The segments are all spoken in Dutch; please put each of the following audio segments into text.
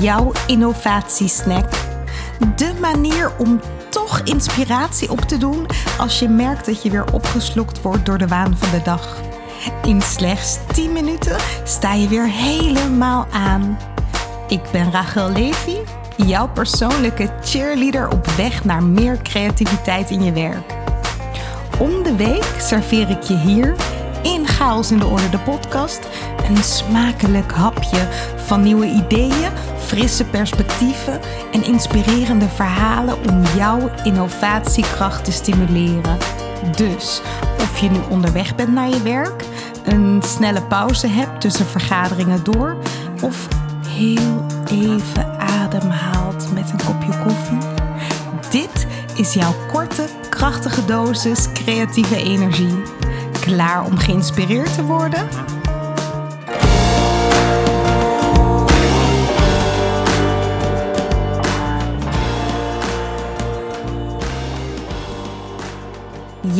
jouw innovatiesnack. De manier om toch inspiratie op te doen als je merkt dat je weer opgeslokt wordt door de waan van de dag. In slechts 10 minuten sta je weer helemaal aan. Ik ben Rachel Levy, jouw persoonlijke cheerleader op weg naar meer creativiteit in je werk. Om de week serveer ik je hier in Chaos in de Orde, de podcast, een smakelijk hapje van nieuwe ideeën, frisse perspectieven en inspirerende verhalen om jouw innovatiekracht te stimuleren. Dus of je nu onderweg bent naar je werk, een snelle pauze hebt tussen vergaderingen door of heel even ademhaalt met een kopje koffie. Dit is jouw korte, krachtige dosis creatieve energie. Klaar om geïnspireerd te worden?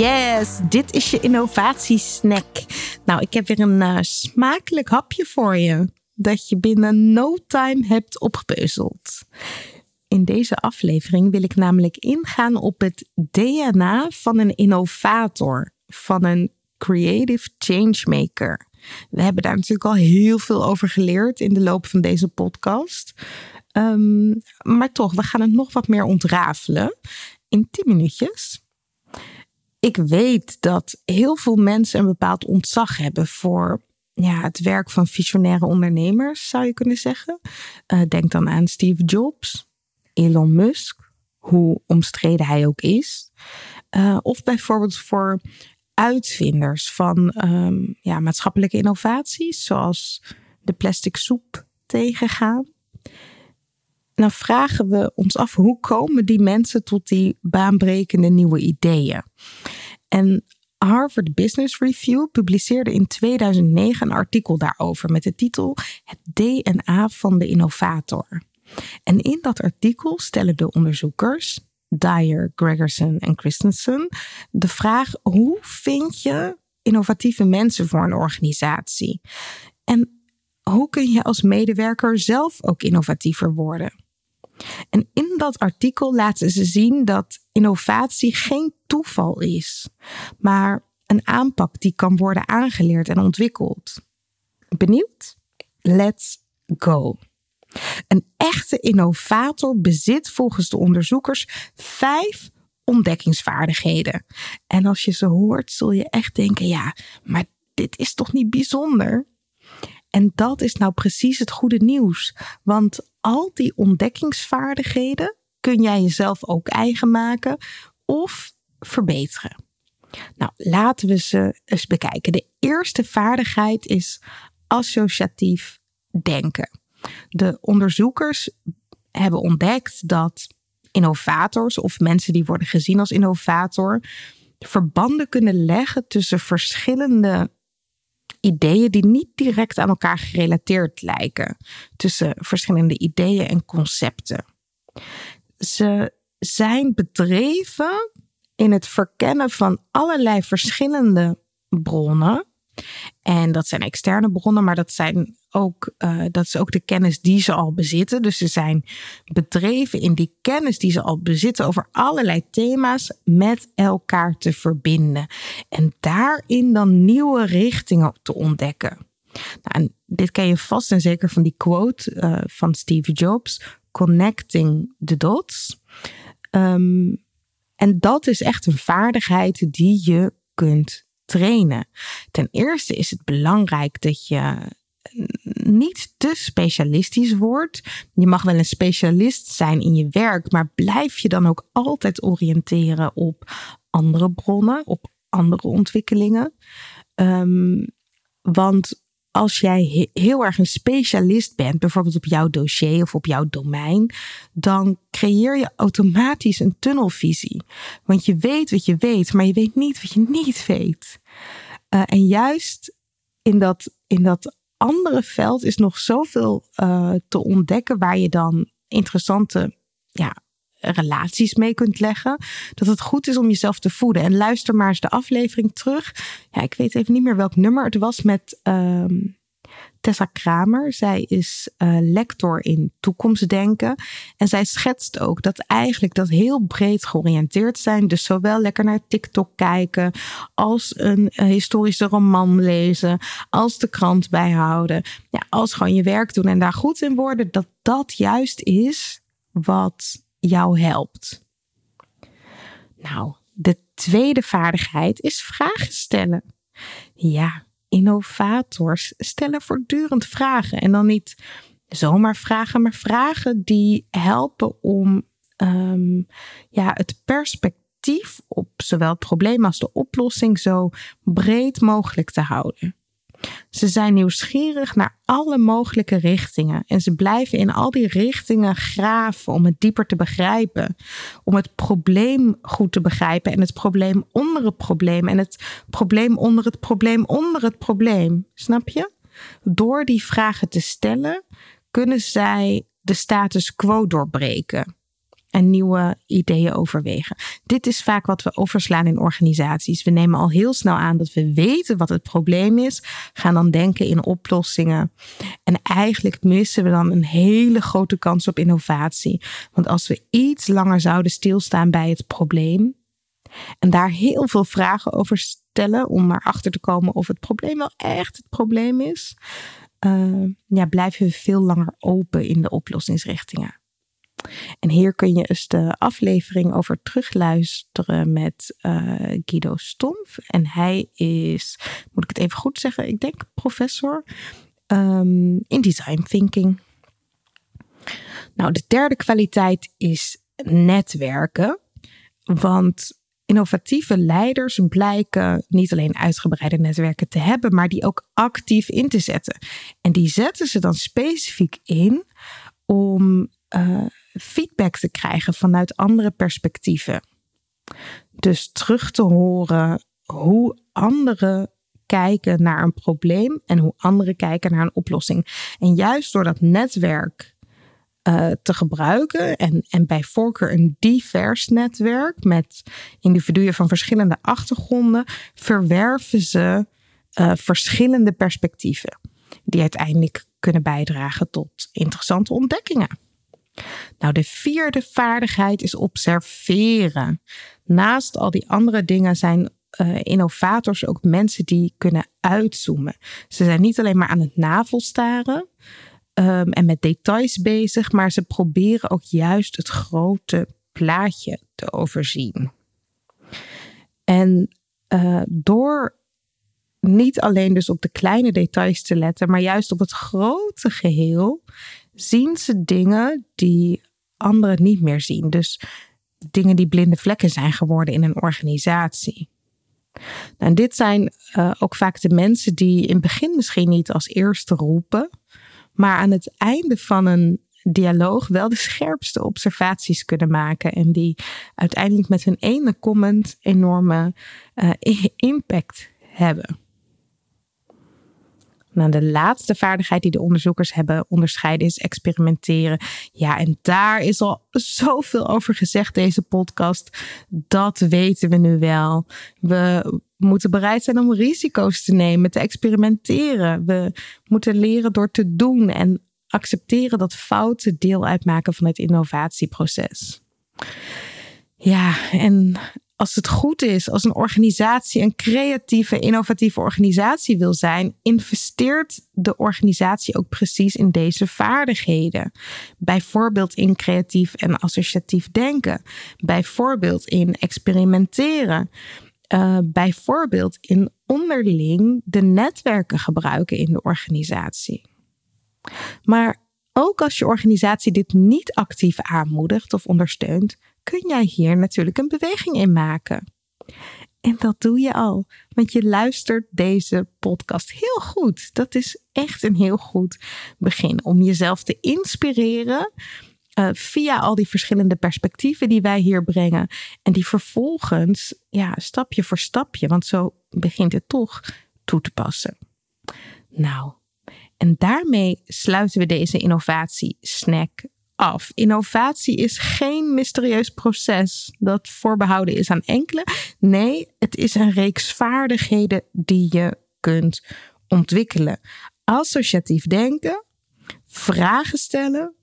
Yes, dit is je innovatiesnack. Nou, ik heb weer een uh, smakelijk hapje voor je dat je binnen no time hebt opgepeuzeld. In deze aflevering wil ik namelijk ingaan op het DNA van een innovator, van een creative changemaker. We hebben daar natuurlijk al heel veel over geleerd in de loop van deze podcast. Um, maar toch, we gaan het nog wat meer ontrafelen in 10 minuutjes. Ik weet dat heel veel mensen een bepaald ontzag hebben voor ja, het werk van visionaire ondernemers, zou je kunnen zeggen. Uh, denk dan aan Steve Jobs, Elon Musk, hoe omstreden hij ook is. Uh, of bijvoorbeeld voor uitvinders van um, ja, maatschappelijke innovaties, zoals de plastic soep tegengaan. Dan vragen we ons af hoe komen die mensen tot die baanbrekende nieuwe ideeën? En Harvard Business Review publiceerde in 2009 een artikel daarover met de titel Het DNA van de innovator. En in dat artikel stellen de onderzoekers, Dyer, Gregerson en Christensen, de vraag: hoe vind je innovatieve mensen voor een organisatie? En hoe kun je als medewerker zelf ook innovatiever worden? En in dat artikel laten ze zien dat innovatie geen toeval is, maar een aanpak die kan worden aangeleerd en ontwikkeld. Benieuwd? Let's go. Een echte innovator bezit volgens de onderzoekers vijf ontdekkingsvaardigheden. En als je ze hoort, zul je echt denken: ja, maar dit is toch niet bijzonder? En dat is nou precies het goede nieuws. Want al die ontdekkingsvaardigheden kun jij jezelf ook eigen maken of verbeteren. Nou, laten we ze eens bekijken. De eerste vaardigheid is associatief denken. De onderzoekers hebben ontdekt dat innovators of mensen die worden gezien als innovator verbanden kunnen leggen tussen verschillende ideeën die niet direct aan elkaar gerelateerd lijken, tussen verschillende ideeën en concepten. Ze zijn bedreven in het verkennen van allerlei verschillende bronnen. En dat zijn externe bronnen, maar dat, zijn ook, uh, dat is ook de kennis die ze al bezitten. Dus ze zijn bedreven in die kennis die ze al bezitten over allerlei thema's met elkaar te verbinden. En daarin dan nieuwe richtingen te ontdekken. Nou, en dit ken je vast en zeker van die quote uh, van Steve Jobs: Connecting the dots. Um, en dat is echt een vaardigheid die je kunt trainen. Ten eerste is het belangrijk dat je niet te specialistisch wordt. Je mag wel een specialist zijn in je werk, maar blijf je dan ook altijd oriënteren op andere bronnen, op andere ontwikkelingen. Um, want als jij heel erg een specialist bent, bijvoorbeeld op jouw dossier of op jouw domein, dan creëer je automatisch een tunnelvisie. Want je weet wat je weet, maar je weet niet wat je niet weet. Uh, en juist in dat, in dat andere veld is nog zoveel uh, te ontdekken waar je dan interessante ja, relaties mee kunt leggen. Dat het goed is om jezelf te voeden. En luister maar eens de aflevering terug. Ja, ik weet even niet meer welk nummer het was met. Um, Tessa Kramer. Zij is uh, lector in toekomstdenken. En zij schetst ook dat eigenlijk dat heel breed georiënteerd zijn. Dus zowel lekker naar TikTok kijken, als een historische roman lezen, als de krant bijhouden. Ja, als gewoon je werk doen en daar goed in worden. Dat dat juist is wat jou helpt. Nou, de tweede vaardigheid is vragen stellen. Ja, innovators stellen voortdurend vragen. En dan niet zomaar vragen, maar vragen die helpen om um, ja, het perspectief op zowel het probleem als de oplossing zo breed mogelijk te houden. Ze zijn nieuwsgierig naar alle mogelijke richtingen en ze blijven in al die richtingen graven om het dieper te begrijpen, om het probleem goed te begrijpen en het probleem onder het probleem en het probleem onder het probleem onder het probleem. Snap je? Door die vragen te stellen kunnen zij de status quo doorbreken en nieuwe ideeën overwegen. Dit is vaak wat we overslaan in organisaties. We nemen al heel snel aan dat we weten wat het probleem is, gaan dan denken in oplossingen. En eigenlijk missen we dan een hele grote kans op innovatie. Want als we iets langer zouden stilstaan bij het probleem en daar heel veel vragen over stellen om erachter te komen of het probleem wel echt het probleem is, uh, ja, blijven we veel langer open in de oplossingsrichtingen. En hier kun je eens de aflevering over terugluisteren met uh, Guido Stomf. En hij is, moet ik het even goed zeggen, ik denk professor um, in design thinking. Nou, de derde kwaliteit is netwerken. Want innovatieve leiders blijken niet alleen uitgebreide netwerken te hebben, maar die ook actief in te zetten. En die zetten ze dan specifiek in om uh, feedback te krijgen vanuit andere perspectieven. Dus terug te horen hoe anderen kijken naar een probleem en hoe anderen kijken naar een oplossing. En juist door dat netwerk uh, te gebruiken en, en bij voorkeur een divers netwerk met individuen van verschillende achtergronden, verwerven ze uh, verschillende perspectieven die uiteindelijk kunnen bijdragen tot interessante ontdekkingen. Nou, de vierde vaardigheid is observeren. Naast al die andere dingen zijn uh, innovators ook mensen die kunnen uitzoomen. Ze zijn niet alleen maar aan het navelstaren um, en met details bezig, maar ze proberen ook juist het grote plaatje te overzien. En uh, door niet alleen dus op de kleine details te letten, maar juist op het grote geheel, zien ze dingen die anderen niet meer zien. Dus dingen die blinde vlekken zijn geworden in een organisatie. Nou, dit zijn uh, ook vaak de mensen die in het begin misschien niet als eerste roepen, maar aan het einde van een dialoog wel de scherpste observaties kunnen maken en die uiteindelijk met hun ene comment enorme uh, impact hebben. Nou, de laatste vaardigheid die de onderzoekers hebben onderscheiden is experimenteren. Ja, en daar is al zoveel over gezegd, deze podcast. Dat weten we nu wel. We moeten bereid zijn om risico's te nemen, te experimenteren. We moeten leren door te doen en accepteren dat fouten deel uitmaken van het innovatieproces. Ja, en als het goed is, als een organisatie een creatieve, innovatieve organisatie wil zijn, investeert de organisatie ook precies in deze vaardigheden. Bijvoorbeeld in creatief en associatief denken, bijvoorbeeld in experimenteren, uh, bijvoorbeeld in onderling de netwerken gebruiken in de organisatie. Maar ook als je organisatie dit niet actief aanmoedigt of ondersteunt, kun jij hier natuurlijk een beweging in maken. En dat doe je al, want je luistert deze podcast heel goed. Dat is echt een heel goed begin om jezelf te inspireren uh, via al die verschillende perspectieven die wij hier brengen. En die vervolgens, ja, stapje voor stapje, want zo begint het toch toe te passen. Nou, en daarmee sluiten we deze innovatie snack Innovatie is geen mysterieus proces dat voorbehouden is aan enkele. Nee, het is een reeks vaardigheden die je kunt ontwikkelen. associatief denken, vragen stellen,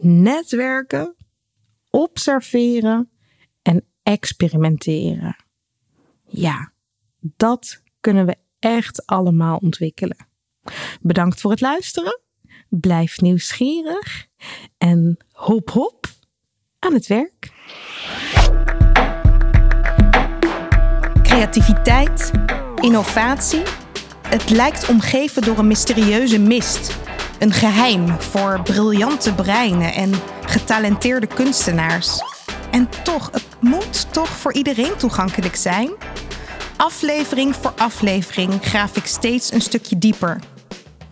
netwerken, observeren en experimenteren. Ja, dat kunnen we echt allemaal ontwikkelen. Bedankt voor het luisteren. Blijf nieuwsgierig en hop hop aan het werk. Creativiteit, innovatie. Het lijkt omgeven door een mysterieuze mist. Een geheim voor briljante breinen en getalenteerde kunstenaars. En toch, het moet toch voor iedereen toegankelijk zijn? Aflevering voor aflevering graaf ik steeds een stukje dieper.